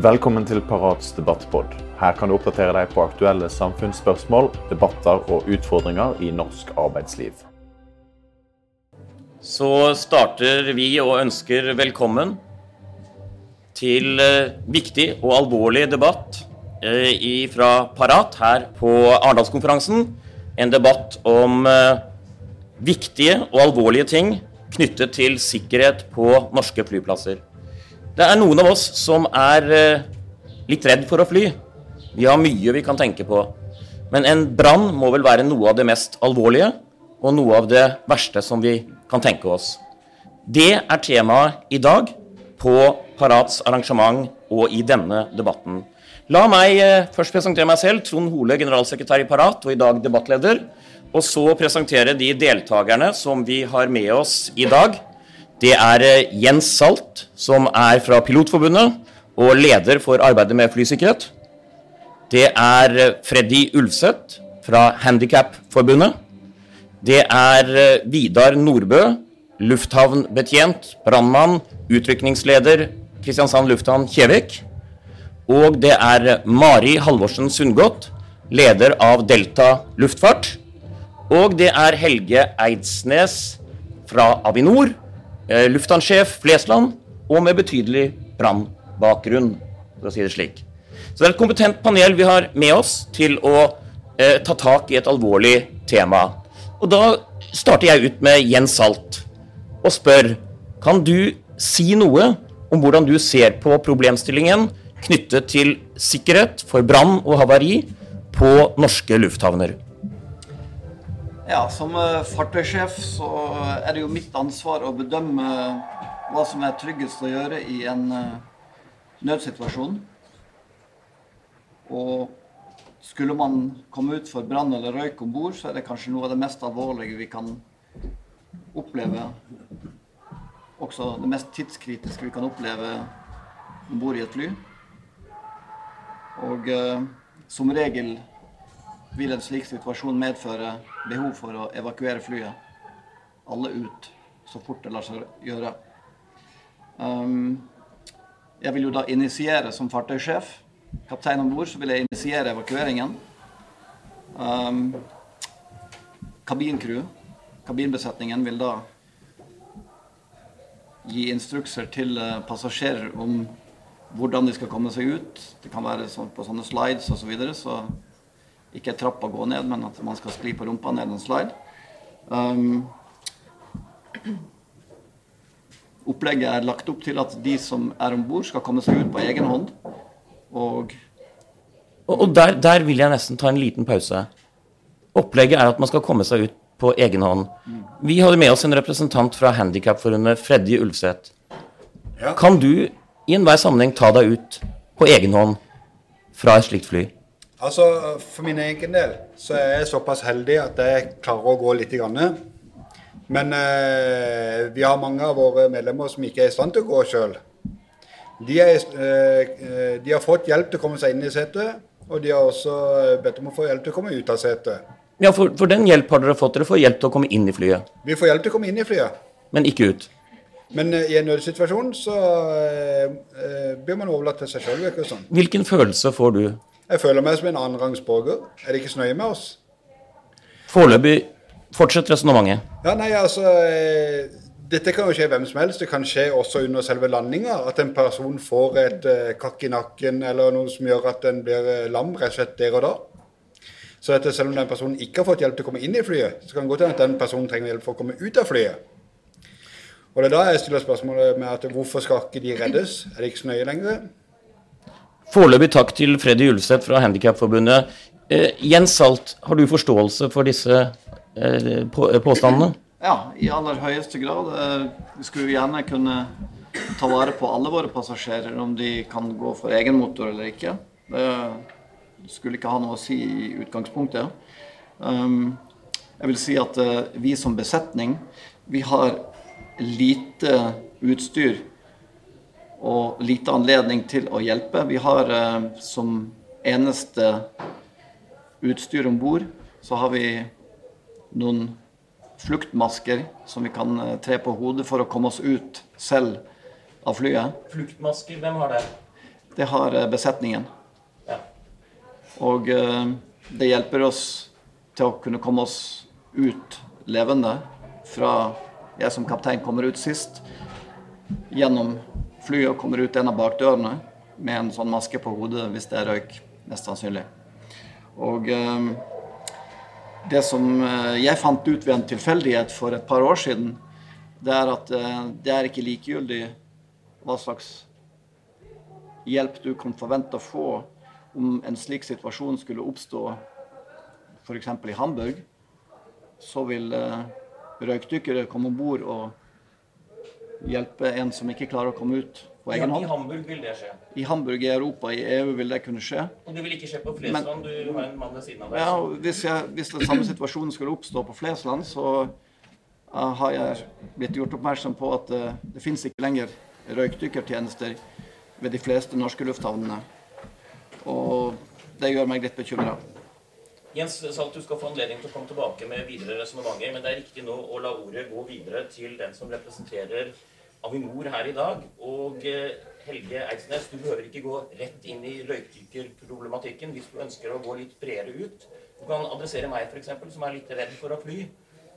Velkommen til Parats debattpod. Her kan du oppdatere deg på aktuelle samfunnsspørsmål, debatter og utfordringer i norsk arbeidsliv. Så starter vi og ønsker velkommen til eh, viktig og alvorlig debatt eh, fra Parat her på Arendalskonferansen. En debatt om eh, viktige og alvorlige ting knyttet til sikkerhet på norske flyplasser. Det er noen av oss som er litt redd for å fly. Vi har mye vi kan tenke på. Men en brann må vel være noe av det mest alvorlige og noe av det verste som vi kan tenke oss. Det er temaet i dag på Parats arrangement og i denne debatten. La meg eh, først presentere meg selv, Trond Hole, generalsekretær i Parat og i dag debattleder. Og så presentere de deltakerne som vi har med oss i dag. Det er eh, Jens Salt, som er fra Pilotforbundet og leder for arbeidet med flysikkerhet. Det er eh, Freddy Ulfseth fra Handikapforbundet. Det er Vidar Nordbø, lufthavnbetjent, brannmann, utrykningsleder Kristiansand lufthavn Kjevik. Og det er Mari Halvorsen Sundgodt, leder av Delta luftfart. Og det er Helge Eidsnes fra Avinor, eh, lufthavnsjef Flesland, og med betydelig brannbakgrunn, for å si det slik. Så det er et kompetent panel vi har med oss til å eh, ta tak i et alvorlig tema. Og da starter jeg ut med Jens Salt og spør kan du si noe om hvordan du ser på problemstillingen knyttet til sikkerhet for brann og havari på norske lufthavner. Ja, Som eh, fartøysjef så er det jo mitt ansvar å bedømme hva som er tryggest å gjøre i en eh, nødsituasjon. Og skulle man komme ut for brann eller røyk om bord, så er det kanskje noe av det mest alvorlige vi kan oppleve også det mest tidskritiske vi kan oppleve om bord i et fly. Og eh, som regel vil en slik situasjon medføre behov for å evakuere flyet. Alle ut så fort det lar seg gjøre. Um, jeg vil jo da initiere som fartøysjef. Kaptein om bord, så vil jeg initiere evakueringen. Um, kabincrew, kabinbesetningen, vil da gi instrukser til eh, passasjerer om hvordan de skal komme seg ut. Det kan være på sånne slides osv. Så, videre, så ikke trappa gå ned, men at man skal skli på rumpa ned en slide. Um, opplegget er lagt opp til at de som er om bord, skal komme seg ut på egen hånd. Og, og, og der, der, vil jeg nesten ta en liten pause. Opplegget er at man skal komme seg ut på egen hånd. Vi hadde med oss en representant fra Handikapforbundet, Freddy Ulvseth. Ja. Kan du i enhver sammenheng ta deg ut på egen hånd fra et slikt fly? Altså, For min egen del så er jeg såpass heldig at jeg klarer å gå litt. Grann. Men eh, vi har mange av våre medlemmer som ikke er i stand til å gå sjøl. De, eh, de, har fått hjelp til å komme seg inn i setet, og de har også bedt om å få hjelp til å komme ut av setet. Ja, for, for, den hjelp har dere fått. Dere får hjelp til å komme inn i flyet. Vi får hjelp til å komme inn i flyet. Men ikke ut. Men uh, i en nødsituasjon så eh, blir man overlatt til seg sjøl. Sånn. Hvilken følelse får du? Jeg føler meg som en annenrangs borger. Er det ikke så nøye med oss? Foreløpig fortsett resonnementet. Ja, nei, altså uh, Dette kan jo skje hvem som helst. Det kan skje også under selve landinga. At en person får et kakk i nakken eller noe som gjør at en blir lam rett og slett der og da. Så at selv om den personen ikke har fått hjelp til å komme inn i flyet, så kan det godt hende at den personen trenger hjelp for å komme ut av flyet. Og det er da jeg stiller spørsmålet med at hvorfor skal ikke de reddes? Er det ikke så nøye lenger? Foreløpig takk til Freddy Ulseth fra Handikapforbundet. Eh, Jens Salt, har du forståelse for disse eh, på, eh, påstandene? Ja, i aller høyeste grad. Eh, vi skulle gjerne kunne ta vare på alle våre passasjerer, om de kan gå for egen motor eller ikke. Det skulle ikke ha noe å si i utgangspunktet. Um, jeg vil si at uh, vi som besetning, vi har lite utstyr og lite anledning til å hjelpe. Vi har eh, som eneste utstyr om bord, så har vi noen fluktmasker som vi kan eh, tre på hodet for å komme oss ut selv av flyet. Fluktmasker, hvem har det? det har eh, besetningen. Ja. Og eh, det hjelper oss til å kunne komme oss ut levende fra jeg som kaptein kommer ut sist, gjennom flyet kommer ut en av bakdørene med en sånn maske på hodet hvis det er røyk, mest sannsynlig. Og eh, det som eh, jeg fant ut ved en tilfeldighet for et par år siden, det er at eh, det er ikke likegyldig hva slags hjelp du kan forvente å få om en slik situasjon skulle oppstå f.eks. i Hamburg. Så vil eh, røykdykkere komme om bord og hjelpe en som ikke klarer å komme ut på egen I. Hamburg vil det skje. I Hamburg, i Europa, i EU vil det kunne skje. Og det vil ikke skje på Flesland. Du har en mann ved siden av deg. Ja, hvis, jeg, hvis den samme situasjonen skulle oppstå på Flesland, så har jeg blitt gjort oppmerksom på at eh, det finnes ikke lenger røykdykkertjenester ved de fleste norske lufthavnene. Og det gjør meg litt bekymra. Jens sa at du skal få anledning til å komme tilbake med videre resonnementer, men det er riktig nå å la ordet gå videre til den som representerer Avinor her i dag. Og eh, Helge Eidsnes, du behøver ikke gå rett inn i røykdykkerproblematikken hvis du ønsker å gå litt bredere ut. Du kan adressere meg, f.eks., som er litt redd for å fly.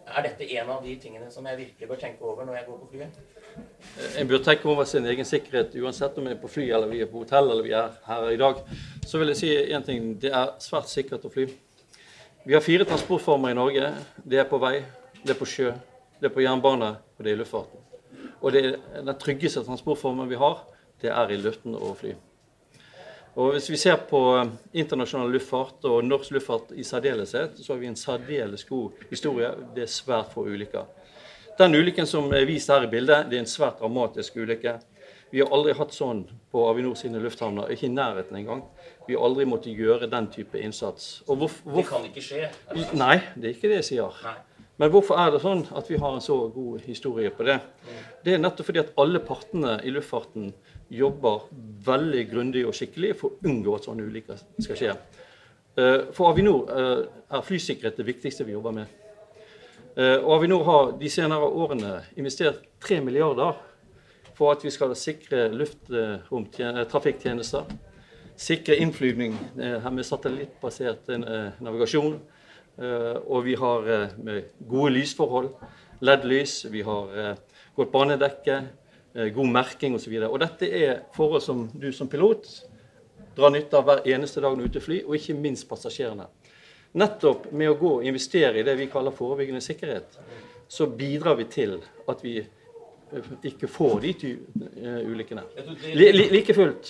Er dette en av de tingene som jeg virkelig bør tenke over når jeg går på flyet? En bør tenke over sin egen sikkerhet uansett om vi er på fly eller vi er på hotell eller vi er her i dag. Så vil jeg si én ting. Det er svært sikkert å fly. Vi har fire transportformer i Norge. Det er på vei, det er på sjø, det er på jernbane og det er i luftfarten. Og det den tryggeste transportformen vi har, det er i luften og fly. Og Hvis vi ser på eh, internasjonal luftfart og norsk luftfart i særdeleshet, så har vi en særdeles god historie. Det er svært få ulykker. Den ulykken som er vist her i bildet, det er en svært dramatisk ulykke. Vi har aldri hatt sånn på Avinor sine lufthavner, ikke i nærheten engang. Vi har aldri måttet gjøre den type innsats. Og hvorf- Det kan ikke skje. Nei, det er ikke det jeg sier. Nei. Men hvorfor er det sånn at vi har en så god historie på det? Det er nettopp fordi at alle partene i luftfarten jobber veldig grundig og skikkelig for å unngå at sånne ulykker skal skje. Eh, For Avinor eh, er flysikkerhet det viktigste vi jobber med. Eh, Og Avinor har de senere årene investert 3 milliarder for at vi skal sikre lufttrafikktjenester, sikre innflygning med satellittbasert navigasjon. Eh, Og vi har eh, gode lysforhold, LED-lys, vi har eh, godt banedekke, god merking osv. Og dette er forhold som du som pilot drar nytte av hver eneste dag når du er ute og fly, og ikke minst passasjerene. Nettopp med å gå og investere i det vi kaller forebyggende sikkerhet, så bidrar vi til at vi ikke får de ulykkene. Like fullt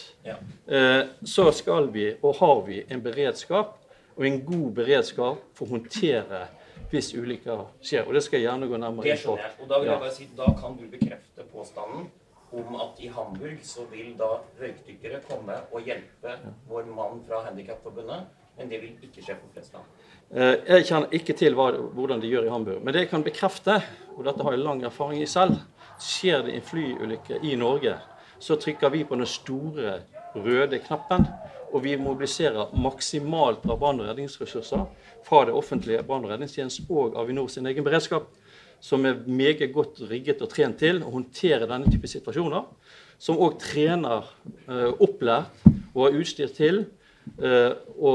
så skal vi, og har vi, en beredskap, og en god beredskap for å håndtere hvis ulykker skjer. Og det skal jeg gjerne gå nærmere inn på. skjønner jeg. Og da vil jeg bare si, da kan du bekrefte påstanden om at i Hamburg så vil da røykdykkere komme og hjelpe vår mann fra Handikapforbundet, men det vil ikke skje på Flesland. Eh, Jeg kjenner ikke til hva, hvordan de gjør i Hamburg. Men det jeg kan bekrefte, og dette har jeg lang erfaring i selv, skjer det en flyulykke i Norge, så trykker vi på den store røde knappen, og vi mobiliserer maksimalt av brann- og redningsressurser fra det offentlige brann- og redningstjenesten og Avinor sin egen beredskap, som er meget godt rigget og trent til å håndtere denne type situasjoner. Som òg trener eh, opplært og har utstyr til eh, å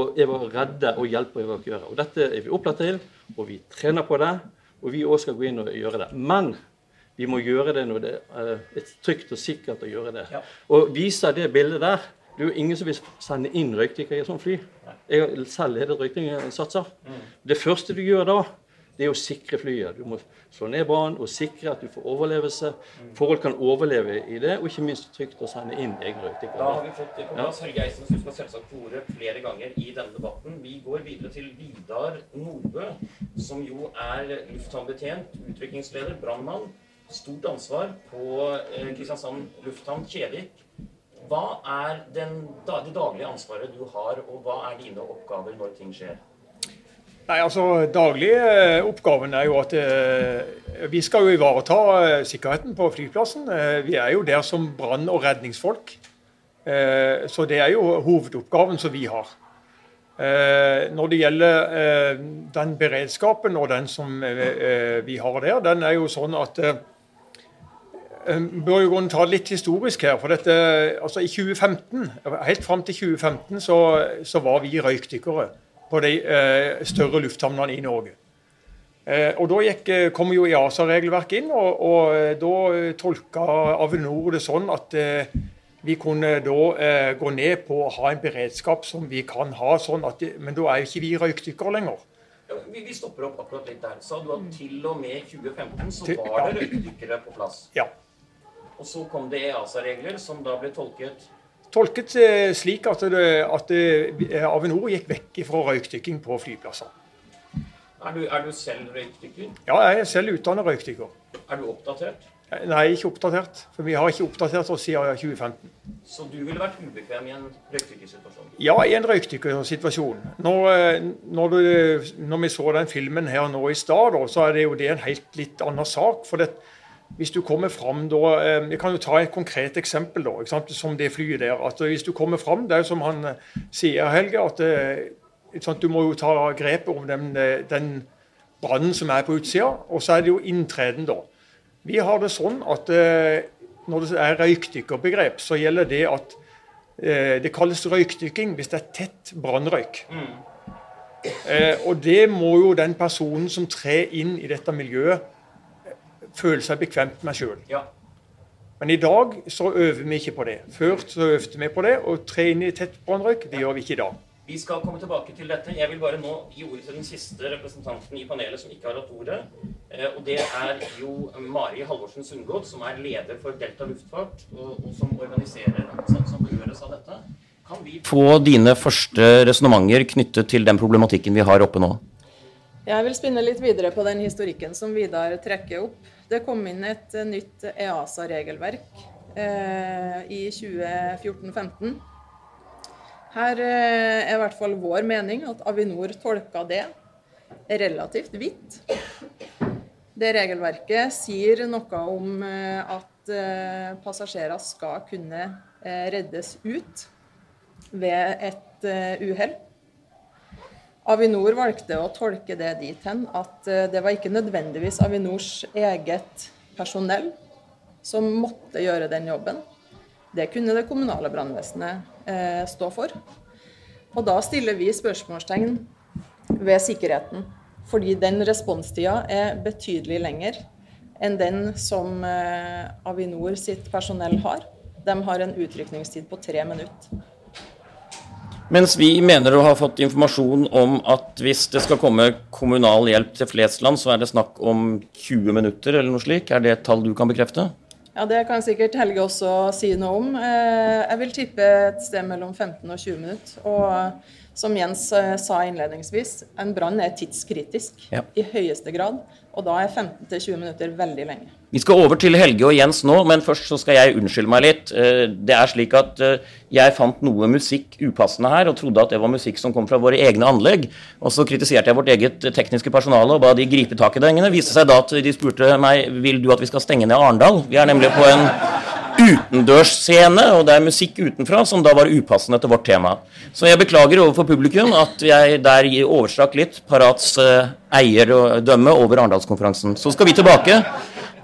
redde og hjelpe å evakuere. Og Dette er vi opplært til, og vi trener på det. Og vi òg skal gå inn og gjøre det. Men vi må gjøre det når det eh, er trygt og sikkert å gjøre det. Ja. Og viser det bildet der Det er jo ingen som vil sende inn røykdykkere i et sånt fly. Jeg selv ledet røykdykkersatser. Det første du gjør da, det er å sikre flyet. Du må slå ned brann og sikre at du får overlevelse. Forhold kan overleve i det, og ikke minst trygt å sende inn egne Da har vi fått det på plass. Helge Eisen, du skal selvsagt få ordet flere ganger i denne debatten. Vi går videre til Vidar Nordbø, som jo er lufthavnbetjent, utviklingsleder, brannmann. Stort ansvar på eh, Kristiansand lufthavn Kjevik. Hva er den, det daglige ansvaret du har, og hva er dine oppgaver når ting skjer? Nei, altså Daglige eh, oppgaven er jo at eh, vi skal jo ivareta eh, sikkerheten på flyplassen. Eh, vi er jo der som brann- og redningsfolk. Eh, så det er jo hovedoppgaven som vi har. Eh, når det gjelder den beredskapen og den som vi har der, den er jo sånn at bør jo ta det litt historisk her. for dette, altså I 2015, Helt fram til 2015 så, så var vi røykdykkere på de eh, større lufthavnene i Norge. Eh, og Da gikk, eh, kom jo EASA-regelverket inn, og, og eh, da tolka Avinor det sånn at eh, vi kunne da eh, gå ned på å ha en beredskap som vi kan ha. sånn at, Men da er jo ikke vi røykdykkere lenger. Ja, vi, vi, stopper opp akkurat litt der. Sa du at til og med 2015 så var det røykdykkere på plass? Ja. Og så kom det EASA-regler som da ble tolket Tolket eh, slik at, det, at det, eh, Avinor gikk vekk fra røykdykking på flyplasser. Er du, er du selv røykdykker? Ja, jeg er selv utdannet røykdykker. Er du oppdatert? Nei, ikke oppdatert. For vi har ikke oppdatert oss siden 2015. Så du ville vært ubekvem i en røykdykkersituasjon? Ja, i en røykdykkersituasjon. Når, eh, når, når, vi så den filmen her nå i stad, så er det jo det en helt litt annen sak. For det, hvis du kommer fram da eh, Jeg kan jo ta et konkret eksempel, da, som det flyet der. at Hvis du kommer fram, det er som han eh, sier, Helge, at du må jo ta grep om den, den brannen som er på utsida. Og så er det jo inntreden, da. Vi har det sånn at eh, når det er røykdykkerbegrep, så gjelder det at eh, det kalles røykdykking hvis det er tett brannrøyk. Mm. Eh, og det må jo den personen som trer inn i dette miljøet, føle seg bekvemt med sjøl. Ja. Men i dag så øver vi ikke på det. Før så øvde vi på det, og trene i tett brannrøyk, det gjør vi ikke i dag. Vi skal komme tilbake til dette. Jeg vil bare nå gi ordet til den siste representanten i panelet som ikke har hatt ordet. Eh, og det er jo Mari Halvorsen Sundgodt, som er leder for Delta luftfart, og, og som organiserer som berøres av dette. Kan vi få dine første resonnementer knyttet til den problematikken vi har oppe nå? Jeg vil spinne litt videre på den historikken som Vidar trekker opp. Det kom inn et nytt EASA-regelverk eh, i 2014-2015 her eh, er i hvert fall vår mening at Avinor tolka det relativt vidt. Det regelverket sier noe om eh, at eh, passasjerer skal kunne reddes ut ved et uhell. Avinor valgte å tolke det dit hen at det var ikke nødvendigvis Avinors eget personell som måtte gjøre den jobben. Det kunne det kommunale brannvesenet eh, stå for. Og da stiller vi spørsmålstegn ved sikkerheten. Fordi den responstida er betydelig lenger enn den som eh, Avinor sitt personell har. De har en utrykningstid på tre minutter. Mens vi mener å ha fått informasjon om at hvis det skal komme kommunal hjelp til Flesland, så er det snakk om 20 minutter eller noe slik. Er det et tall du kan bekrefte? Ja, Det kan sikkert Helge også si noe om. Eh, jeg vil tippe et sted mellom 15 og 20 minutter. Og som Jens eh, sa innledningsvis, en brann er tidskritisk ja. i høyeste grad. Og da er 15-20 minutter veldig lenge. Vi skal over til Helge og Jens nå, men først så skal jeg unnskylde meg litt. Eh, det er slik at eh, jeg fant noe musikk upassende her, og trodde at det var musikk som kom fra våre egne anlegg. Og så kritiserte jeg vårt eget tekniske personale og ba de gripe tak i det. Viste seg da at de spurte meg vil du at vi skal stenge ned Arendal. Vi er nemlig på en utendørsscene, og det er musikk utenfra som da var upassende til vårt tema. Så jeg beklager overfor publikum at jeg der overstrakk litt Parats uh, eierdømme over Arendalskonferansen. Så skal vi tilbake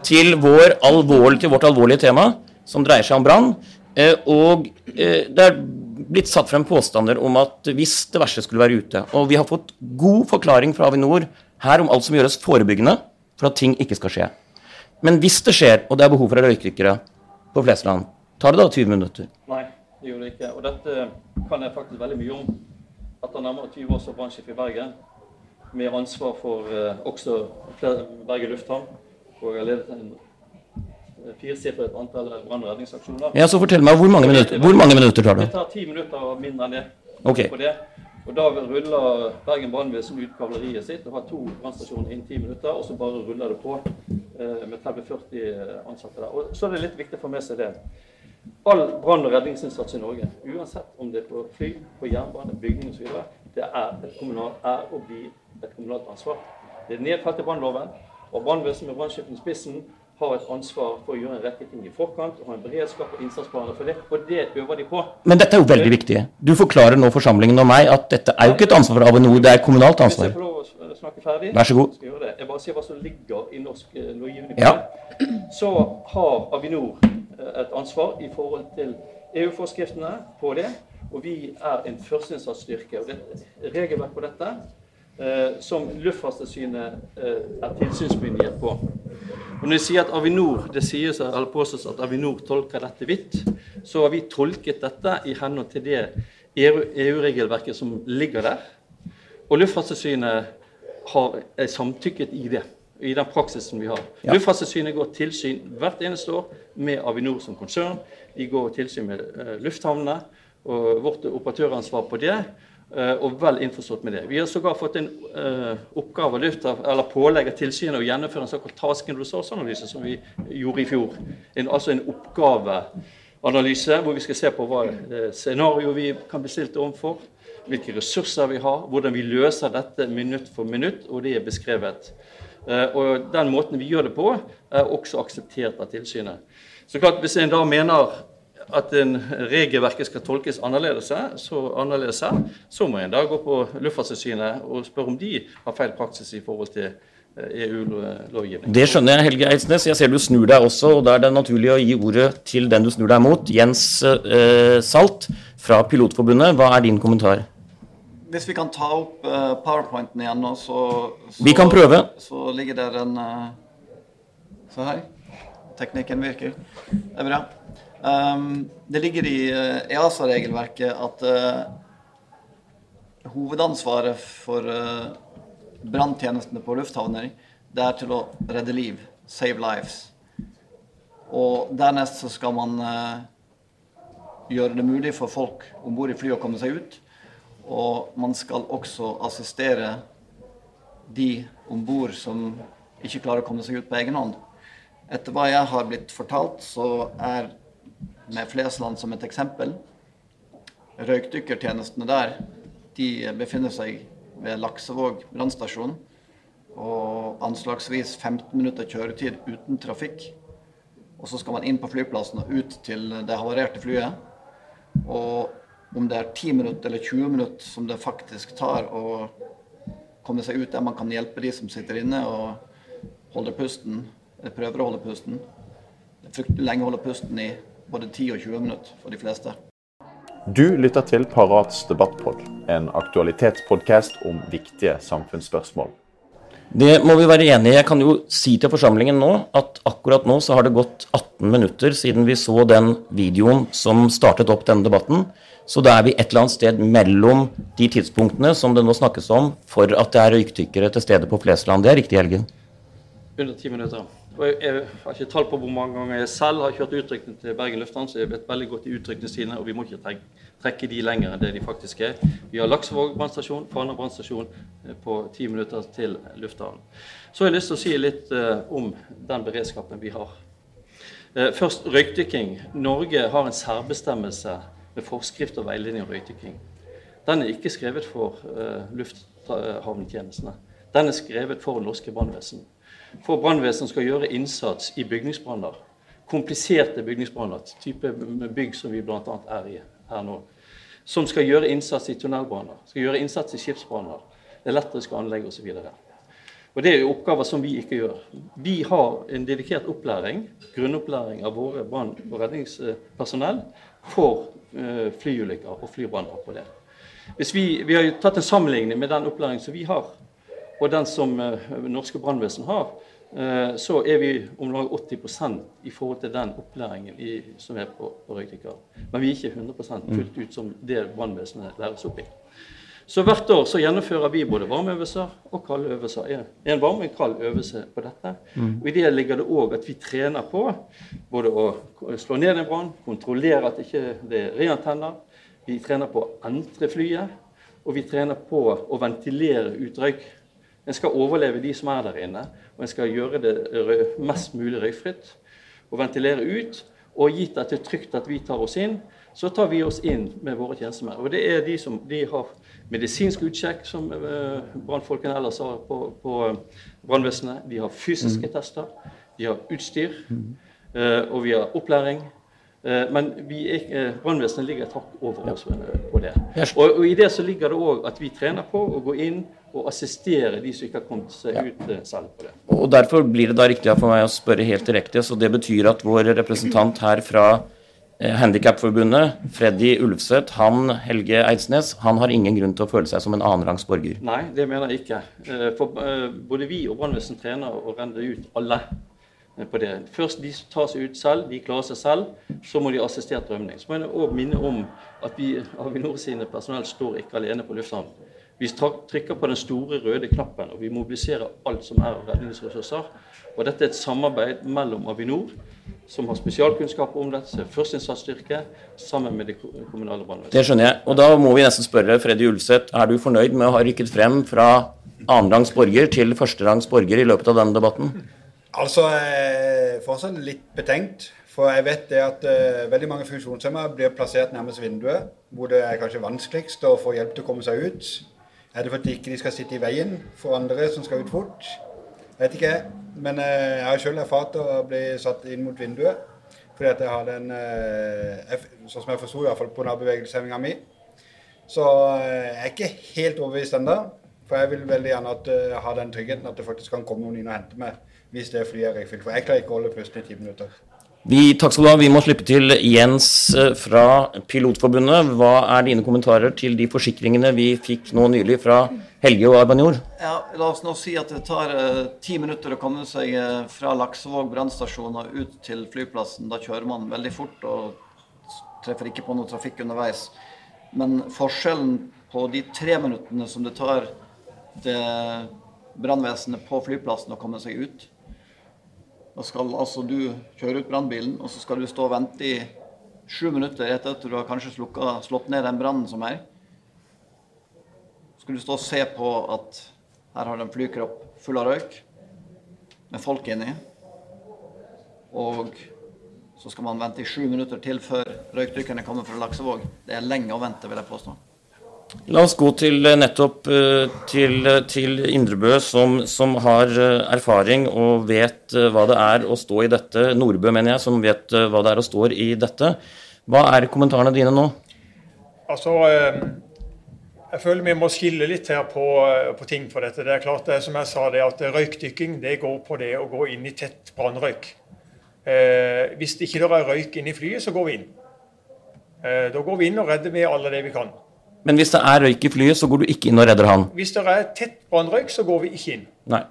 til, vår alvorlig, til vårt alvorlige tema, som dreier seg om brann. Uh, og uh, det er blitt satt frem påstander om at hvis det verste skulle være ute Og vi har fått god forklaring fra Avinor her om alt som gjøres forebyggende for at ting ikke skal skje. Men hvis det skjer, og det er behov for røykdykkere, på Flesland. Tar det da 20 minutter? Nei, det gjør det ikke. Og dette kan jeg faktisk veldig mye om. Etter nærmere 20 år som brannsjef i Bergen, med ansvar for eh, også Bergen lufthavn, og har ledet en eh, firesifret antall brann- og redningsaksjoner. Ja, så fortell meg, Hvor mange minutter, hvor mange minutter tar det? Det tar ti minutter og mindre enn det. Okay. På det. Og Da ruller Bergen brannvesen ut kavaleriet sitt og har to brannstasjoner innen ti minutter. Og så bare ruller det på eh, med 30-40 ansatte der. Og Så er det litt viktig å få med seg det. All brann- og redningsinnsats i Norge, uansett om det er på fly, på jernbane, bygning osv., det er, et kommunalt, er og blir et kommunalt ansvar. Det er nedfelt i brannloven. Og brannvesenet med brannsjefen i spissen har et ansvar for å gjøre en rekke ting i forkant og ha en beredskap og innsatsplaner for det. Og det øver de på. Men dette er jo veldig viktig. Du forklarer nå forsamlingen og meg at dette er jo ikke et ansvar for Avinor, det er et kommunalt ansvar. Hvis jeg får lov å snakke ferdig? Vær så god. Skal gjøre det. Jeg bare sier hva som ligger i norsk eh, lovgivning. Ja. Så har Avinor eh, et ansvar i forhold til EU-forskriftene på det. Og vi er en er regelverk på dette eh, som Luftfartstilsynet eh, er tilsynsmyndighet på. Og når jeg sier at Avinor, det sies, eller påstås at Avinor tolker dette vidt, så har vi tolket dette i henhold til det EU-regelverket som ligger der. Og Luftfartstilsynet har samtykket i det, i den praksisen vi har. Ja. Luftfartstilsynet går tilsyn hvert eneste år med Avinor som konsern. De går tilsyn med eh, lufthavnene og vårt operatøransvar på det. Eh, og vel innforstått med det. Vi har sågar fått en uh, oppgave av eller pålegg av tilsynet å gjennomføre en såkalt task and resource-analyse, som vi gjorde i fjor. En, altså en oppgaveanalyse hvor vi skal se på hva eh, scenario vi kan bli stilt overfor, hvilke ressurser vi har, hvordan vi løser dette minutt for minutt, og det er beskrevet. Uh, og den måten vi gjør det på, er også akseptert av tilsynet. Så klart, Hvis en da mener at en regelverket skal tolkes annerledes, så, annerledes her, så må en da gå på Luftfartstilsynet og spørre om de har feil praksis i forhold til eh, EU-lovgivning. Det skjønner jeg, Helge Eidsnes. Jeg ser du snur deg også, og da er det naturlig å gi ordet til den du snur deg mot. Jens eh, Salt fra Pilotforbundet, hva er din kommentar? Hvis vi kan ta opp eh, powerpointen igjen nå, så, så Vi kan prøve. Så ligger der en eh, Se her. Teknikken virker. Det er bra. Um, det ligger i eh, EASA-regelverket at eh, hovedansvaret for uh, branntjenestene på lufthavner det er til å redde liv. Save lives. Og dernest så skal man gjøre det mulig for folk om bord i flyet å komme seg ut. Og man skal også assistere de om bord som ikke klarer å komme seg ut på egen hånd. Etter hva jeg har blitt fortalt, så er med Flesland som et eksempel Røykdykkertjenestene der de befinner seg ved Laksevåg brannstasjon. Og anslagsvis 15 minutter kjøretid uten trafikk. Og så skal man inn på flyplassen og ut til det havarerte flyet. Og om det er 10 minutter eller 20 minutter som det faktisk tar å komme seg ut der man kan hjelpe de som sitter inne og holder pusten, eller prøver å holde pusten. Fryktelig lenge å holde pusten i både 10 og 20 minutter for de fleste. Du lytter til Parats debattpod, en aktualitetspodkast om viktige samfunnsspørsmål. Det må vi være enige i. Jeg kan jo si til forsamlingen nå at akkurat nå så har det gått 18 minutter siden vi så den videoen som startet opp denne debatten. Så da er vi et eller annet sted mellom de tidspunktene som det nå snakkes om for at det er røykdykkere til stede på Flesland. Det er riktig, Helge? Under ti minutter. Jeg, jeg har ikke tall på hvor mange ganger jeg selv har kjørt utrykning til Bergen lufthavn, så jeg vet veldig godt de utrykningstidene, og vi må ikke trekke, de lenger enn det de faktisk er. Vi har Laksevåg brannstasjon, Fana brannstasjon eh, på ti minutter til lufthavnen. Så har jeg lyst til å si litt eh, om den beredskapen vi har. Eh, først røykdykking. Norge har en særbestemmelse med forskrift og veiledning om røykdykking. Den er ikke skrevet for eh, lufthavntjenestene. Den er skrevet for norske brannvesen. For brannvesenet skal gjøre innsats i bygningsbranner. Kompliserte bygningsbranner, type bygg som vi bl.a. er i her nå. Som skal gjøre innsats i tunnelbranner, skal gjøre innsats i skipsbranner, elektriske anlegg osv. Og Det er jo oppgaver som vi ikke gjør. Vi har en dedikert opplæring, grunnopplæring av våre brann- og redningspersonell for eh, flyulykker og flybranner på det. Vi, vi har jo tatt en sammenligning med den opplæringen som vi har, og den som eh, norske brannvesen har, eh, så er vi om lag 80 i forhold til den opplæringen i, som er på, på Røykdykker. Men vi er ikke 100% fullt ut som det brannvesenet læres opp i. Så hvert år så gjennomfører vi både varmeøvelser og kalde øvelser. En, varme og en kald øvelse på dette. Og I det ligger det òg at vi trener på både å slå ned en brann, kontrollere at ikke det ikke er reantenner. Vi trener på å entre flyet, og vi trener på å ventilere ut røyk. En skal overleve de som er der inne, og en skal gjøre det mest mulig røykfritt. Og ventilere ut. Og gitt at det er trygt at vi tar oss inn, så tar vi oss inn med våre tjenestemenn. Og det er de som de har medisinsk utsjekk, som eh, brannfolkene ellers har på, på eh, brannvesenet. De har fysiske tester, de har utstyr, eh, og vi har opplæring. Eh, Men eh, brannvesenet ligger et hakk over oss på det. Og, og i det så ligger det òg at vi trener på å gå inn og assistere de som ikke har kommet seg ut eh, selv på det. Og Derfor blir det da riktig for meg å spørre helt direkte. Så det betyr at vår representant her fra Handikapforbundet, Freddy Ulfseth, han Helge Eidsnes, han har ingen grunn til å føle seg som en annenrangs borger. Nei, det mener jeg ikke. For både vi og brannvesenet trener å renner ut alle på det. Først de som tar seg ut selv, de klarer seg selv. Så må de ha assistert rømning. Så må jeg òg minne om at vi, Avinor sine personell står ikke alene på lufthavnen. Vi trykker på den store røde knappen, og vi mobiliserer alt som er av redningsressurser. Og dette er et samarbeid mellom Avinor, som har spesialkunnskap om dette, førsteinnsatsstyrke, sammen med det kommunale brannvesenet. Det skjønner jeg. Og da må vi nesten spørre Freddy Ulseth, er du fornøyd med å ha rykket frem fra annenrangs borger til førsterangs borger i løpet av denne debatten? Altså, jeg er fortsatt litt betenkt. For jeg vet det at uh, veldig mange funksjonshemmede blir plassert nærmest vinduet, hvor det er kanskje vanskeligst å få hjelp til å komme seg ut. Er det fordi ikke de skal sitte i veien for andre som skal ut fort? Jeg Vet ikke. Men uh, jeg har selv erfart å bli satt inn mot vinduet. Fordi at jeg hadde en uh, Sånn som jeg forsto, iallfall på nabobevegelseshemminga mi. Så eh, jeg er ikke helt overbevist ennå. For jeg vil veldig gjerne at, eh, ha den tryggheten at det faktisk kan komme noen inn og hente meg hvis det flyet er røykfylt. For jeg klarer ikke å holde pusten i ti minutter. Vi, takk skal du ha. Vi må slippe til Jens eh, fra Pilotforbundet. Hva er dine kommentarer til de forsikringene vi fikk nå nylig fra Helge og Arbanjor? Ja, La oss nå si at det tar eh, ti minutter å komme seg eh, fra Laksevåg brannstasjon og ut til flyplassen. Da kjører man veldig fort og treffer ikke på noe trafikk underveis. Men forskjellen på de tre minuttene som det tar det brannvesenet på flyplassen å komme seg ut Da skal altså du kjøre ut brannbilen, og så skal du stå og vente i sju minutter etter at du har kanskje slukka, slått ned den brannen som er. Så Skal du stå og se på at her har du en flykropp full av røyk med folk inni. Og så skal man vente i sju minutter til før røykdykkerne kommer fra Laksevåg. Det er lenge å vente, vil jeg påstå. La oss gå til eh, nettopp eh, til, til Indrebø, som, som har eh, erfaring og vet eh, hva det er å stå i dette. Nordbø, mener jeg, som vet eh, hva det er å stå i dette. Hva er kommentarene dine nå? Altså, eh, jeg føler vi må skille litt her på, eh, på ting for dette. Det er klart, det, som jeg sa, det at røykdykking det går på det å gå inn i tett brannrøyk. Eh, hvis det ikke er røyk inn i flyet, så går vi inn. Eh, da går vi inn og redder med alle det vi kan. Men hvis det er røyk i flyet, så går du ikke inn og redder han? Hvis det er tett brannrøyk, så går vi ikke inn. Nei.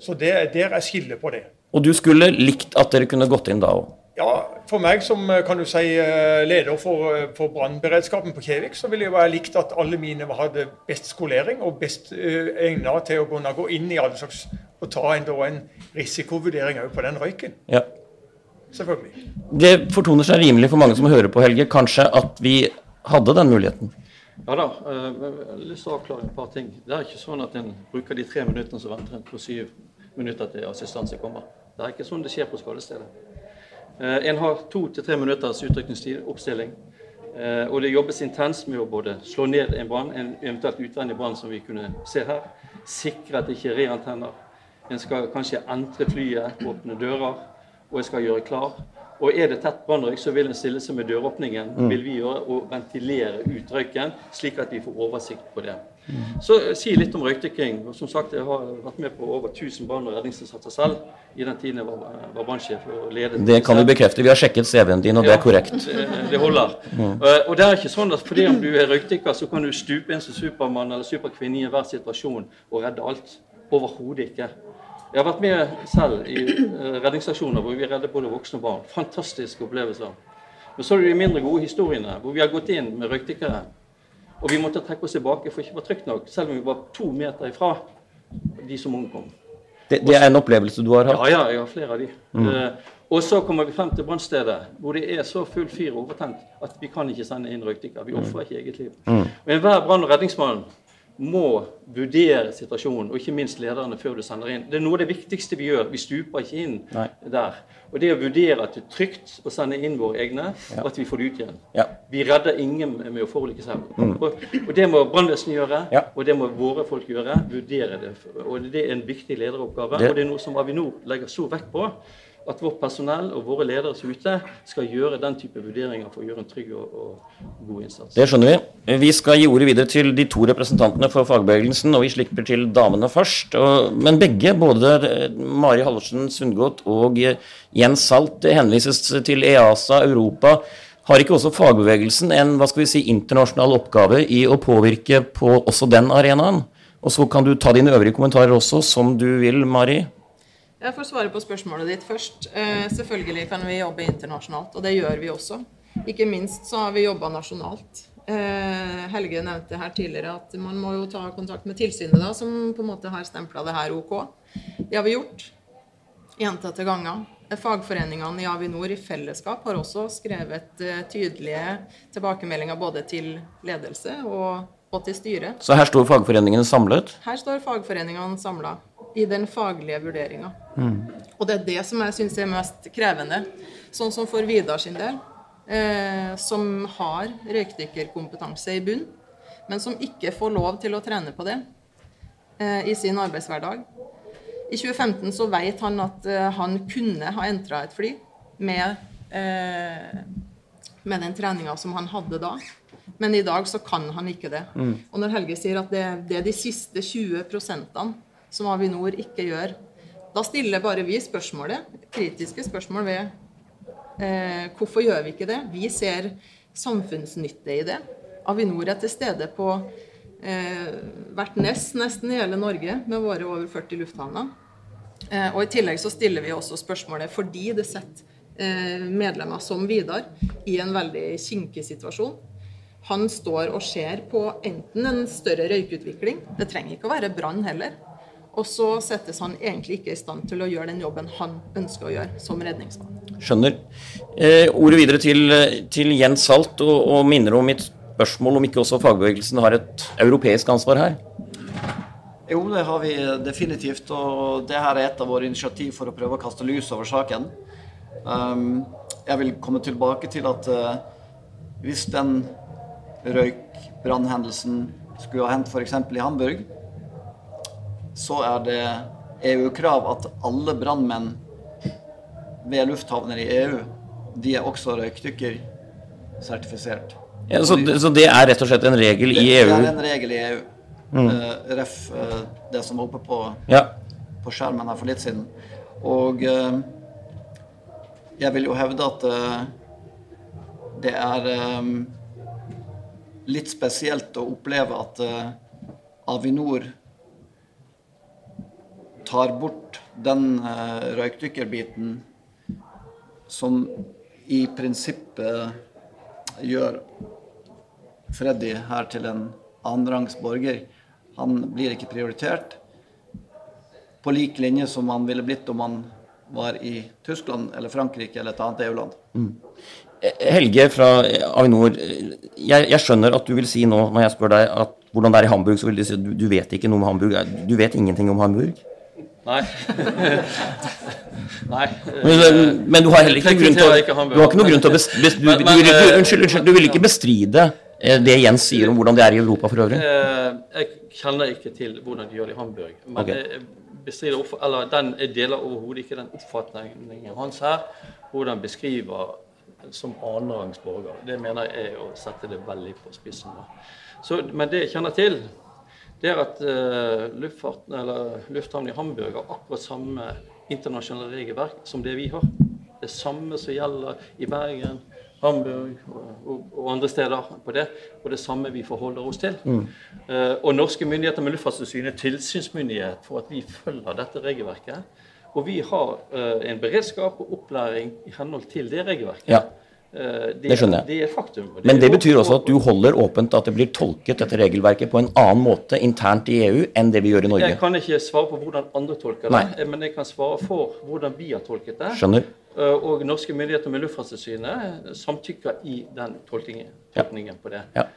Så det, der er skillet på det. Og du skulle likt at dere kunne gått inn da òg? Ja, For meg som eh, kan du si, eh, leder for, eh, for brannberedskapen på Kjevik, så ville jeg være likt at alle mine hadde best skolering og best uh, egnet til å kunne gå inn i alle slags og ta en, en risikovurdering òg på den røyken. Ja. Selvfølgelig. Det fortoner seg rimelig for mange som hører på, Helge, kanskje at vi hadde den muligheten. Ja da, eh, jeg har lyst til å avklare et par ting. Det er ikke sånn at en bruker de tre minuttene som venter en på syv minutter til assistanse kommer. Det er ikke sånn det skjer på skadestedet. Eh, En har to til tre minutters utrykningstid, oppstilling. Eh, Og det jobbes intenst med å både slå ned en brann, en eventuelt utvendig brann som vi kunne se her, sikre at det ikke er reantenner. En skal kanskje entre flyet, åpne dører, og en skal gjøre klar. Og er det tett brannrøyk, så vil en stille seg med døråpningen vil vi gjøre, og ventilere ut røyken, slik at vi får oversikt på det. Så eh, si litt om røykdykking. Som sagt, jeg har vært med på over 1000 brann- og redningsinnsatser selv i den tiden jeg var, var brannsjef. og ledet Det kan vi bekrefte. Vi har sjekket CV-en din, og det er korrekt. Det, det holder. Eh, Og det er ikke sånn at fordi om du er røykdykker, så kan du stupe inn som Supermann eller superkvinne i enhver situasjon og redde alt. Overhodet ikke. Jeg har vært med selv i eh, redningsaksjoner hvor vi redder både voksne og barn. Fantastiske opplevelser. Men så er det de mindre gode historiene hvor vi har gått inn med røykdykkere. Og vi måtte trekke oss tilbake for ikke var trygt nok, selv om vi var to meter ifra de som omkom. Det, det er en opplevelse du har hatt? Ja, ja, jeg har flere av de. Eh, og så kommer vi frem til brannstedet, hvor det er så full fyr og overtent at vi kan ikke sende inn røykdykker. Vi ofrer ikke eget liv. Og Enhver brann- og redningsmann må vurdere situasjonen, og ikke minst lederne, før du sender inn. Det er noe av det viktigste vi gjør. Vi stuper ikke inn Nei. der. Og det å vurdere at det er trygt å sende inn våre egne, og at vi får det ut igjen. Ja. Vi redder ingen med å forulykke seg. Og, og det må brannvesenet gjøre, Ja. og det må våre folk gjøre. Vurdere det. Og det er en viktig lederoppgave, Det- og det er noe som Avinor legger stor vekt på. At vårt personell og våre ledere som er ute, skal gjøre den type vurderinger for å gjøre en trygg og, og god innsats. Det skjønner vi. Vi skal gi ordet videre til de to representantene for fagbevegelsen, og vi slipper til damene først. Men begge, både Mari Halvorsen Sundgodt og Jens Salt, henvises til EASA, Europa. Har ikke også fagbevegelsen en hva skal vi si, internasjonal oppgave i å påvirke på også den arenaen? Og så kan du ta dine øvrige kommentarer også, som du vil, Mari. Jeg får svare på spørsmålet ditt først. Eh, selvfølgelig kan vi jobbe internasjonalt, og det gjør vi også. Ikke minst så har vi jobba nasjonalt. Eh, Helge nevnte her tidligere at man må jo ta kontakt med tilsynet, da, som på en måte har stempla det her OK. Det har vi gjort gjentatte ganger. Fagforeningene i Avinor i fellesskap har også skrevet eh, tydelige tilbakemeldinger både til ledelse og, og til styret. Så her står fagforeningene samlet? Her står fagforeningene samla i den faglige vurderinga. Mm. Og det er det som jeg syns er mest krevende. Sånn som for Vidar sin del, eh, som har røykdykkerkompetanse i bunn, men som ikke får lov til å trene på det eh, i sin arbeidshverdag. I 2015 så vet han at eh, han kunne ha entra et fly med, eh, med den treninga som han hadde da. Men i dag så kan han ikke det. Mm. Og når Helge sier at det, det er de siste 20 prosentene som Avinor ikke gjør. Da stiller bare vi spørsmålet, kritiske spørsmål ved eh, hvorfor gjør vi ikke det? Vi ser samfunnsnytte i det. Avinor er til stede på eh, hvert nest nesten i hele Norge med våre over 40 lufthavner. Eh, og I tillegg så stiller vi også spørsmålet fordi det setter eh, medlemmer som Vidar i en veldig kinkig situasjon. Han står og ser på enten en større røykutvikling, det trenger ikke å være brann heller, og så settes han egentlig ikke i stand til å gjøre den jobben han ønsker å gjøre som redningsmann. Skjønner. Eh, ordet videre til, til Jens Salt, og, og, minner om mitt spørsmål om ikke også fagbevegelsen har et europeisk ansvar her? Jo, det har vi definitivt. Og det her er et av våre initiativ for å prøve å kaste lys over saken. Um, jeg vil komme tilbake til at uh, hvis den røykbrannhendelsen skulle ha hendt f.eks. i Hamburg, så er det EU-krav at alle brannmenn ved lufthavner i EU de er også røykdykkersertifisert. Ja, så, de, så, det er rett og slett en regel det, i EU? Det er en regel i EU. Mm. Uh, ref uh, det som var oppe på, ja. på, skjermen her for litt siden. Og uh, jeg vil jo hevde at det er um, litt spesielt å oppleve at Avinor tar bort den uh, røykdykkerbiten som i prinsippet gjør Freddy her til en annenrangs borger. Han blir ikke prioritert på lik linje som han ville blitt om han var i Tyskland eller Frankrike eller et annet EU-land. Mm. Helge fra Avinor, jeg, jeg, skjønner at du vil si nå, når jeg spør deg at hvordan det er i Hamburg, så vil du si at du, du vet ikke noe om Hamburg. Du vet ingenting om Hamburg? Nei. Nei. Men, men, du har heller ikke grunn til Du har ikke noen grunn til å du, du, du, Unnskyld, unnskyld, du vil ikke bestride eh, det Jens sier om hvordan det er i Europa for øvrig? Eh, jeg kjenner ikke til hvordan de gjør det i Hamburg. Men okay. jeg, bestrider, eller den, jeg deler overhodet ikke den oppfatningen hans her. Hvordan beskriver som annenrangs borger. Det mener jeg er å sette det veldig på spissen. Så, men det jeg kjenner til, det er at eller lufthavnen i Hamburg har akkurat samme internasjonale regelverk som det vi har. Det samme som gjelder i Bergen, Hamburg og, og, og andre steder på det. Og det samme vi forholder oss til. Mm. Uh, og norske myndigheter med Luftfartstilsynet er tilsynsmyndighet for at vi følger dette regelverket. Og vi har uh, en beredskap og opplæring i henhold til det regelverket. Ja. Eh, det, det, skjønner jeg. Det er faktum. Det Men det betyr også at du holder åpent at det blir tolket dette regelverket på en annen måte internt i EU enn det vi gjør i Norge? Jeg kan ikke svare på hvordan andre tolker det, Nei. men jeg kan svare for hvordan vi har tolket det. Skjønner. Eh, og norske myndigheter med Luftfartstilsynet samtykker i den tolkningen, tolkningen ja. på det. Ja.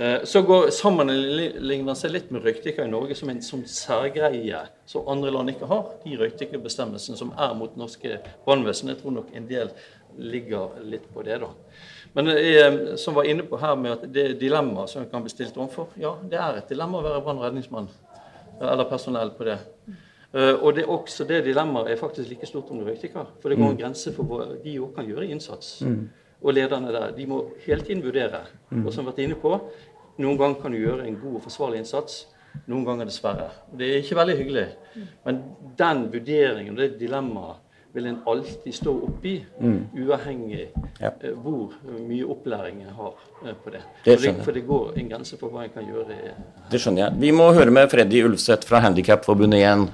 Eh, så går sammenligner seg litt med røykdykker i Norge som en som særgreie som andre land ikke har. De røykdykkerbestemmelsene som er mot norske brannvesen. Jeg tror nok en del ligger litt på det, da. Men jeg, som var inne på her med at det er dilemmaer som kan bli stilt overfor. Ja, det er et dilemma å være brann- og redningsmann eller personell på det. Eh, og det, er også det dilemmaet er faktisk like stort om du røykdykker. For det går en grense for hva de òg kan gjøre innsats. Og lederne der de må hele tiden vurdere. Og som vi har vært inne på, noen ganger kan du gjøre en god og forsvarlig innsats. Noen ganger dessverre. Det er ikke veldig hyggelig. Men den vurderingen og det dilemmaet vil en alltid stå oppi, uavhengig Ja. eh, hvor mye opplæring en har eh, på det. Det For skjønner jeg. for det går en grense for hva en kan gjøre. Det skjønner jeg. Vi må høre med Freddy Ulfseth fra Handikapforbundet igjen.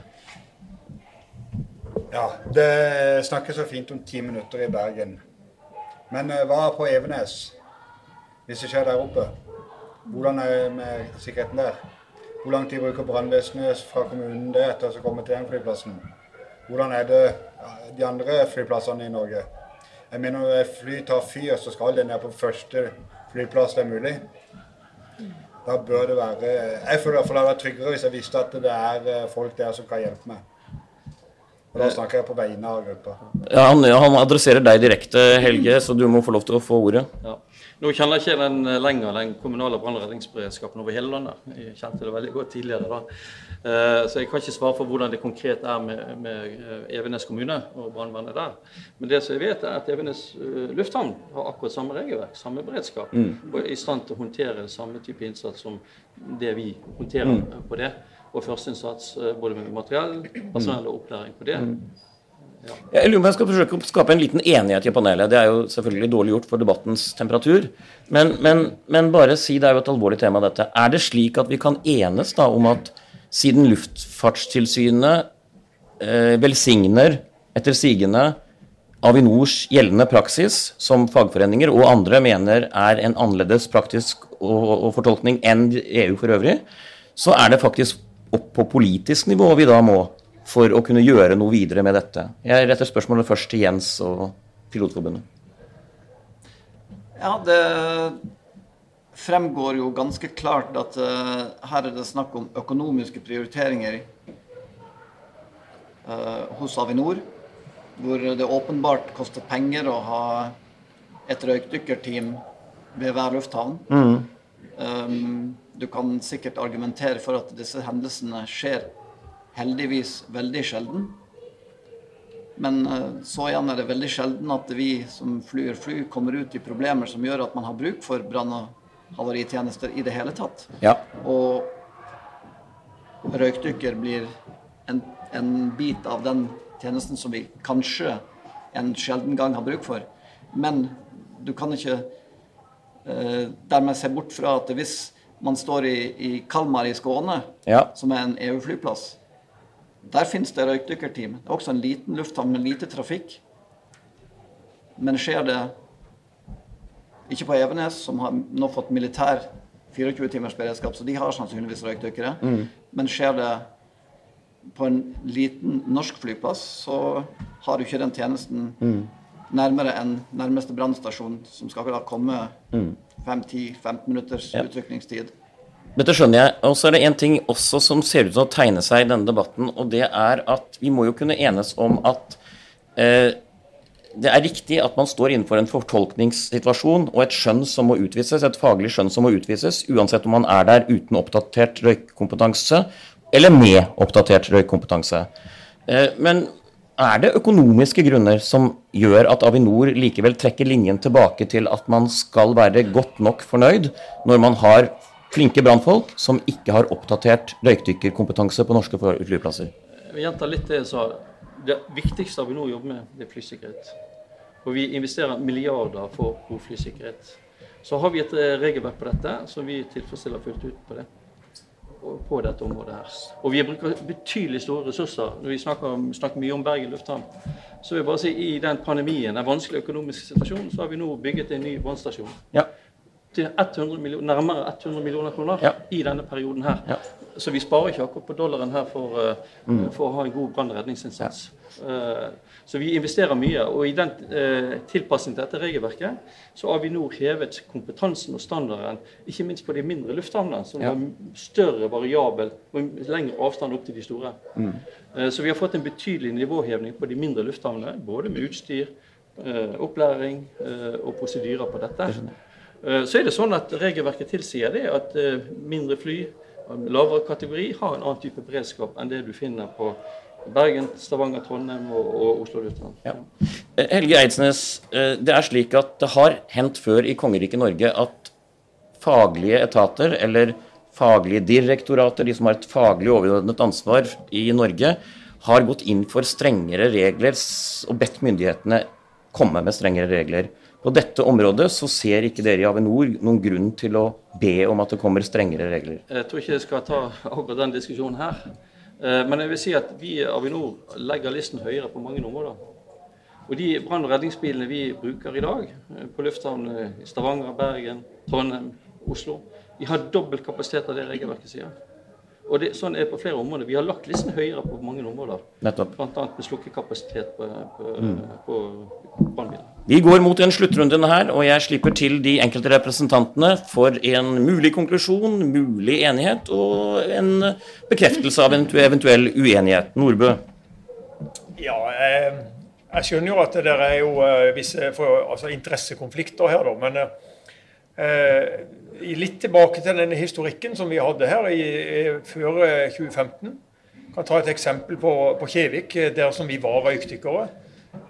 Ja, det snakkes så fint om ti minutter i Bergen. Men eh, hva på Evenes? Hvis det skjer der oppe, hvordan er det med sikkerheten der? Hvor lang tid bruker brannvesenet fra kommunen det etter å komme til den flyplassen? Hvordan er det de andre flyplassene i Norge? Jeg mener Når et fly tar fyr, så skal det ned på første flyplass det er mulig. Da bør det være Jeg føler det fall jeg tryggere hvis jeg visste at det er eh, folk der som kan hjelpe meg. Og da snakker jeg på vegne av gruppa. Ja, han, han adresserer deg direkte, Helge, så du må få lov til å få ordet. Ja. Nå kjenner jeg ikke den eh, lenger, den kommunale brann- og redningsberedskapen over hele landet. Jeg kjente det veldig godt tidligere da. Eh, Så jeg kan ikke svare for hvordan det konkret er med, med eh, Evenes kommune og brannvernet der. Men det som jeg vet, er at Evenes lufthavn har akkurat samme regelverk, samme beredskap, og er i stand til å håndtere samme type innsats som det vi håndterer på det. Og førsteinnsats eh, både med materiell, personell og opplæring på det. Jeg lurer på om jeg skal forsøke å skape en liten enighet i panelet. Det er jo selvfølgelig dårlig gjort for debattens temperatur. Men, men, men bare si, det er jo et alvorlig tema dette. Er det slik at vi kan enes da om at siden Luftfartstilsynet eh, velsigner etter sigende Avinors gjeldende praksis, som fagforeninger og andre mener er en annerledes praktisk og, og fortolkning enn EU for øvrig, så er det faktisk opp på politisk nivå vi da må for å kunne gjøre noe videre med dette. Jeg retter spørsmålet først til Jens og Pilotforbundet. Ja, det fremgår jo ganske klart at uh, her er det snakk om økonomiske prioriteringer uh, hos Avinor, hvor det åpenbart koster penger å ha et røykdykkerteam ved hver lufthavn. Um, du kan sikkert argumentere for at disse hendelsene skjer heldigvis veldig sjelden. Men eh, så igjen er det veldig sjelden at vi som flyr fly, kommer ut i problemer som gjør at man har bruk for brann- og havaritjenester i det hele tatt. Ja. Og røykdykker blir en, en bit av den tjenesten som vi kanskje en sjelden gang har bruk for. Men du kan ikke eh, dermed se bort fra at hvis man står i, i Kalmar i Skåne, Ja. som er en EU-flyplass, der finnes det røykdykkerteam. Det er også en liten lufthavn med lite trafikk. Men skjer det ikke på Evenes, som har nå fått militær 24 timers beredskap, så de har sannsynligvis røykdykkere. Men skjer det på en liten norsk flyplass, så har du ikke den tjenesten nærmere enn nærmeste brannstasjon, som skal da komme 5-10-15 minutters Ja. utrykningstid. Dette skjønner jeg. Og så er det en ting også som ser ut til å tegne seg i denne debatten, og det er at vi må jo kunne enes om at eh, det er riktig at man står innenfor en fortolkningssituasjon og et skjønn som må utvises, et faglig skjønn som må utvises, uansett om man er der uten oppdatert røykkompetanse eller med oppdatert røykkompetanse. Eh, Men er det økonomiske grunner som gjør at Avinor likevel trekker linjen tilbake til at man skal være godt nok fornøyd når man har flinke brannfolk som ikke har oppdatert røykdykkerkompetanse på norske flyplasser? Vi gjentar litt det jeg sa. Det viktigste Avinor jobber med, det er flysikkerhet. Og vi investerer milliarder for god flysikkerhet. Så har vi et eh, regelverk på dette som vi tilfredsstiller fullt ut på det. På dette området her. Og vi bruker betydelig store ressurser. Når vi snakker, om, snakker mye om Bergen lufthavn, så vil jeg bare si i den pandemien, den vanskelige økonomiske situasjonen, så har vi nå bygget en ny brannstasjon Ja. til 100 millioner, nærmere 100 millioner kroner Ja. i denne perioden her. Ja. Så vi sparer ikke akkurat på dollaren her for, eh, for å ha en god brann- og redningsinnsats. Ja. så vi investerer mye. Og i den uh, til dette regelverket så har vi nå hevet kompetansen og standarden, ikke minst på de mindre lufthavnene, som Ja. har større variabel og lengre avstand opp til de store. Mm. så vi har fått en betydelig nivåhevning på de mindre lufthavnene, både med utstyr, eh, opplæring eh, og prosedyrer på dette. Eh, Så er det sånn at Regelverket tilsier det at eh, mindre fly lavere kategori har en annen type beredskap enn det du finner på Bergen, Stavanger, Trondheim og, og Oslo lufthavn. Ja. Helge Eidsnes, eh, det er slik at det har hendt før i kongeriket Norge at faglige etater, eller faglige direktorater, de som har et faglig overordnet ansvar i Norge, har gått inn for strengere regler og bedt myndighetene komme med strengere regler. På dette området så ser ikke dere i Avinor noen grunn til å be om at det kommer strengere regler. Jeg tror ikke jeg skal ta akkurat den diskusjonen her. Eh, Men jeg vil si at vi i Avinor legger listen høyere på mange områder. Og de brann- og redningsbilene vi bruker i dag eh, på lufthavnene i Stavanger, Bergen, Trondheim, Oslo, de har dobbelt kapasitet av det regelverket sier. Og det, sånn er det på flere områder. Vi har lagt listen høyere på mange områder. Nettopp. Bl.a. med slukkekapasitet på, på, på brannbiler. Vi går mot en sluttrunde her, og jeg slipper til de enkelte representantene for en mulig konklusjon, mulig enighet og en bekreftelse av en eventuell uenighet. Nordbø. Ja, jeg, jeg skjønner jo at det der er jo eh, visse for, altså interessekonflikter her, da. Men eh, litt tilbake til denne historikken som vi hadde her i, før eh, 2015. Jeg kan ta et eksempel på, på Kjevik, eh, der som vi var røykdykkere.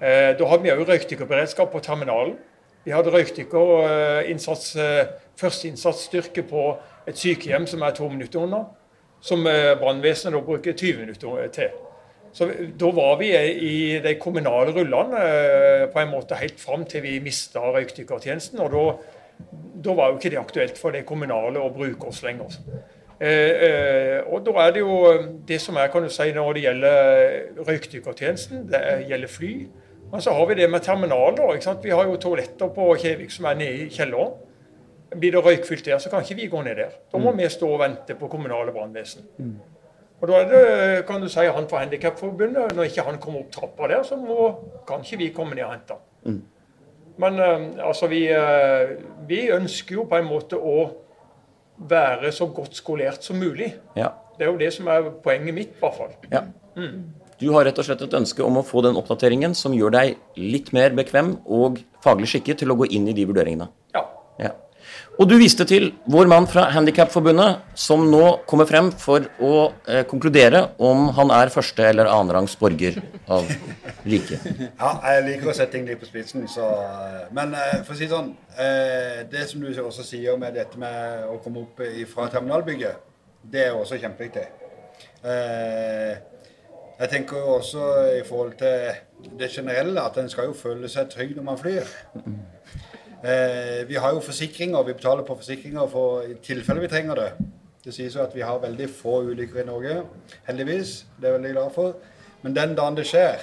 Eh, da hadde vi òg røykdykkerberedskap på terminalen. Vi hadde røykdykkerinnsats, eh, førsteinnsatsstyrke på et sykehjem som er to minutter unna. Som eh, brannvesenet da bruker 20 minutter til. Så Da var vi i de kommunale rullene eh, på en måte helt fram til vi mista røykdykkertjenesten. og da, da var jo ikke det aktuelt for det kommunale å bruke oss lenger. Eh, eh, og da er det jo det som er kan du si, når det gjelder røykdykkertjenesten, det er- gjelder fly. Men så har vi det med terminaler. ikke sant? Vi har jo toaletter på Kjevik som er nede i kjelleren. Blir det røykfylt der, så kan ikke vi gå ned der. Da må vi stå og vente på kommunale brannvesen. Og da er det, kan du si, han fra Handikapforbundet. Når ikke han kommer opp trappa der, så må, kan ikke vi komme ned og hente han. Men eh, altså, vi, eh, vi ønsker jo på en måte å være så godt skolert som mulig. Ja. Det er jo det som er poenget mitt, i hvert fall. ja. Du har rett og slett et ønske om å få den oppdateringen som gjør deg litt mer bekvem og faglig skikket til å gå inn i de vurderingene. Ja. Ja. Og du viste til vår mann fra Handikapforbundet, som nå kommer frem for å eh, konkludere om han er første- eller annenrangs borger av riket. Ja, jeg liker å sette ting litt på spissen, så Men eh, for å si sånn eh, Det som du også sier med dette med å komme opp fra terminalbygget, det er også kjempeviktig. Eh, jeg tenker også i forhold til det generelle at en skal jo føle seg trygg når man flyr. Eh, vi har jo forsikringer, vi betaler på forsikringer for i tilfelle vi trenger det. Det sies jo at vi har veldig få ulykker i Norge, heldigvis. Det er jeg veldig glad for. Men den dagen det skjer,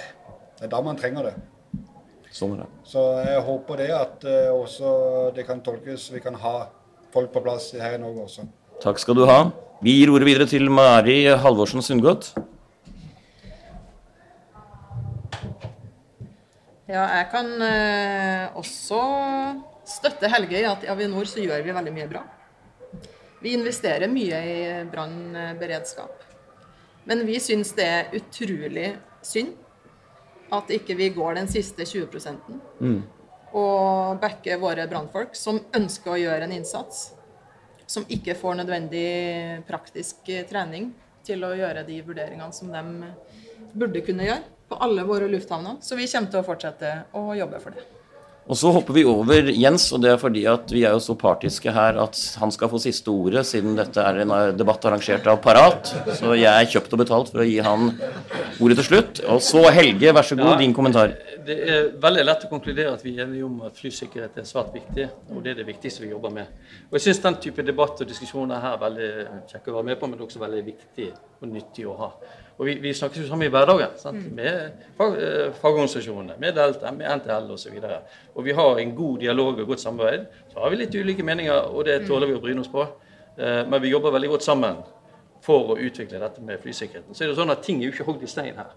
det er da man trenger det. Sånn er det. Så jeg håper det at eh, også det kan tolkes, vi kan ha folk på plass her i Norge også. Takk skal du ha. Vi gir ordet videre til Mari Halvorsen Sundgodt. Ja, jeg kan eh, også støtte Helge i at i Avinor så gjør vi veldig mye bra. Vi investerer mye i brannberedskap. Men vi syns det er utrolig synd at ikke vi går den siste 20 mm. og backer våre brannfolk som ønsker å gjøre en innsats. Som ikke får nødvendig praktisk eh, trening til å gjøre de vurderingene som de burde kunne gjøre på alle våre lufthavner. Så vi kommer til å fortsette å jobbe for det. Og så hopper vi over Jens, og det er fordi at vi er jo så partiske her at han skal få siste ordet, siden dette er en debatt arrangert av Parat. Så jeg er kjøpt og betalt for å gi han ordet til slutt. Og så Helge, vær så god, Ja. din kommentar. Det er veldig lett å konkludere at vi er enige om at flysikkerhet er svært viktig, og det er det viktigste vi jobber med. Og jeg syns den type debatt og diskusjoner her er veldig kjekke å være med på, men også veldig viktig og nyttig å ha. Og vi, vi snakkes jo sammen i hverdagen sant? med fag, eh, fagorganisasjonene, med Delta, med NTL osv. Og, så og vi har en god dialog og godt samarbeid. Så har vi litt ulike meninger, og det tåler vi å bryne oss på. Eh, Men vi jobber veldig godt sammen for å utvikle dette med flysikkerheten. Så er det sånn at ting er jo ikke hogd i stein her.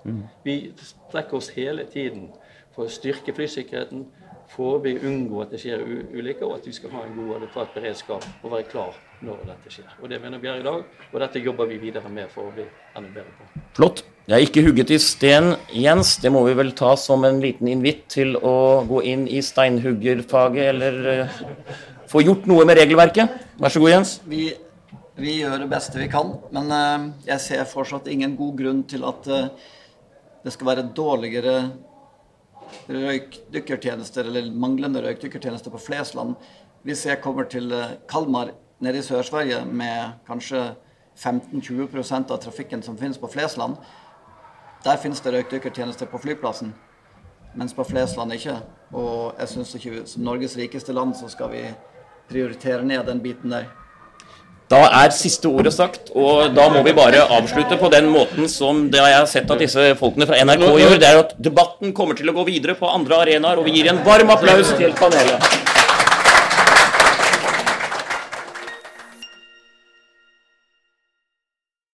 Vi strekker oss hele tiden for å styrke flysikkerheten, forebygge, unngå at det skjer ulykker, og at vi skal ha en god og adekvat beredskap og være klar når dette skjer. Og Det mener vi er i dag, og dette jobber vi videre med for å bli enda bedre på. Flott. Det er ikke hugget i sten, Jens. Det må vi vel ta som en liten invitt til å gå inn i steinhuggerfaget, eller uh, få gjort noe med regelverket. Vær så god, Jens. Vi, vi gjør det beste vi kan, men uh, jeg ser fortsatt ingen god grunn til at uh, det skal være dårligere røykdykkertjenester eller manglende røykdykkertjenester på Flesland hvis jeg kommer til eh, Kalmar nede i Sør-Sverige med kanskje 15-20% av trafikken som finnes på Flesland. Der finnes det røykdykkertjenester på flyplassen, mens på Flesland ikke. Og jeg syns ikke som Norges rikeste land så skal vi prioritere ned den biten der. Da er siste ordet sagt, og da må vi bare avslutte på den måten som det jeg har sett at disse folkene fra NRK gjør. Det er at debatten kommer til å gå videre på andre arenaer, og vi gir en varm applaus til panelet.